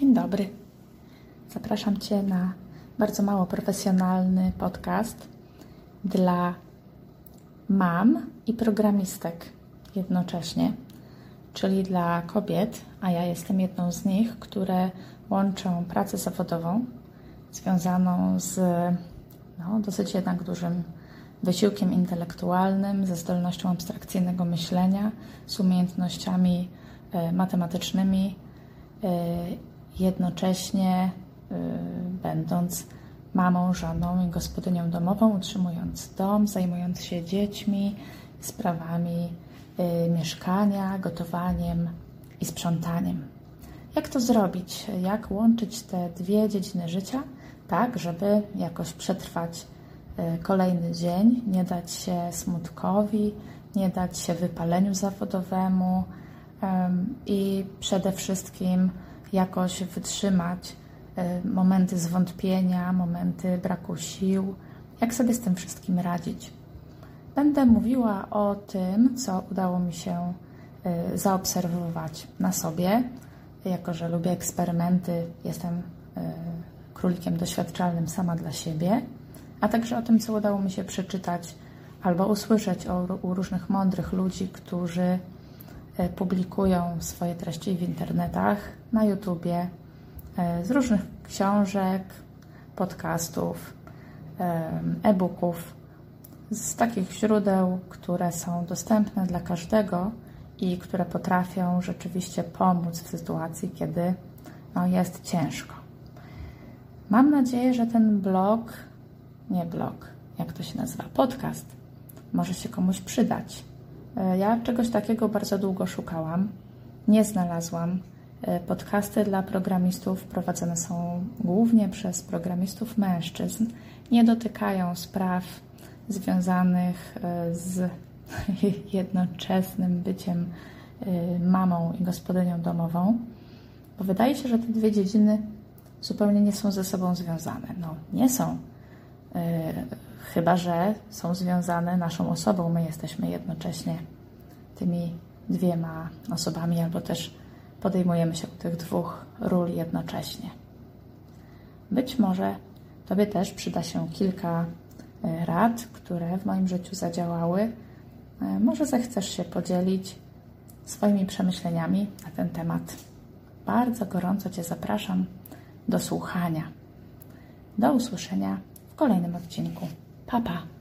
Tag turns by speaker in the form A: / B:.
A: Dzień dobry. Zapraszam Cię na bardzo mało profesjonalny podcast dla mam i programistek jednocześnie, czyli dla kobiet, a ja jestem jedną z nich, które łączą pracę zawodową związaną z no, dosyć jednak dużym wysiłkiem intelektualnym, ze zdolnością abstrakcyjnego myślenia, z umiejętnościami e, matematycznymi, e, jednocześnie e, będąc mamą, żoną i gospodynią domową, utrzymując dom, zajmując się dziećmi, sprawami mieszkania, gotowaniem i sprzątaniem. Jak to zrobić? Jak łączyć te dwie dziedziny życia, tak, żeby jakoś przetrwać Y, kolejny dzień, nie dać się smutkowi, nie dać się wypaleniu zawodowemu i przede wszystkim jakoś wytrzymać y, momenty zwątpienia, momenty braku sił, jak sobie z tym wszystkim radzić. Będę mówiła o tym, co udało mi się y, zaobserwować na sobie. Jako, że lubię eksperymenty, jestem królikiem doświadczalnym sama dla siebie a także o tym, co udało mi się przeczytać albo usłyszeć o, u różnych mądrych ludzi, którzy e, publikują swoje treści w internetach, na YouTubie, e, z różnych książek, podcastów, e, e-booków, z takich źródeł, które są dostępne dla każdego i które potrafią rzeczywiście pomóc w sytuacji, kiedy no, jest ciężko. Mam nadzieję, że ten blog nie blog, jak to się nazywa, podcast, może się komuś przydać. E, ja czegoś takiego bardzo długo szukałam, nie znalazłam. E, podcasty dla programistów prowadzone są głównie przez programistów mężczyzn. Nie dotykają spraw związanych e, z jednoczesnym byciem mamą i gospodynią domową, bo wydaje się, że te dwie dziedziny zupełnie nie są ze sobą związane. No, nie są chyba że są związane naszą osobą. My jesteśmy jednocześnie tymi dwiema osobami, albo też podejmujemy się tych dwóch ról jednocześnie. Być może Tobie też przyda się kilka e, rad, które w moim życiu zadziałały. E, może zechcesz się podzielić swoimi przemyśleniami na ten temat. Bardzo gorąco Cię zapraszam do słuchania. Do usłyszenia w kolejnym odcinku. Pa, pa!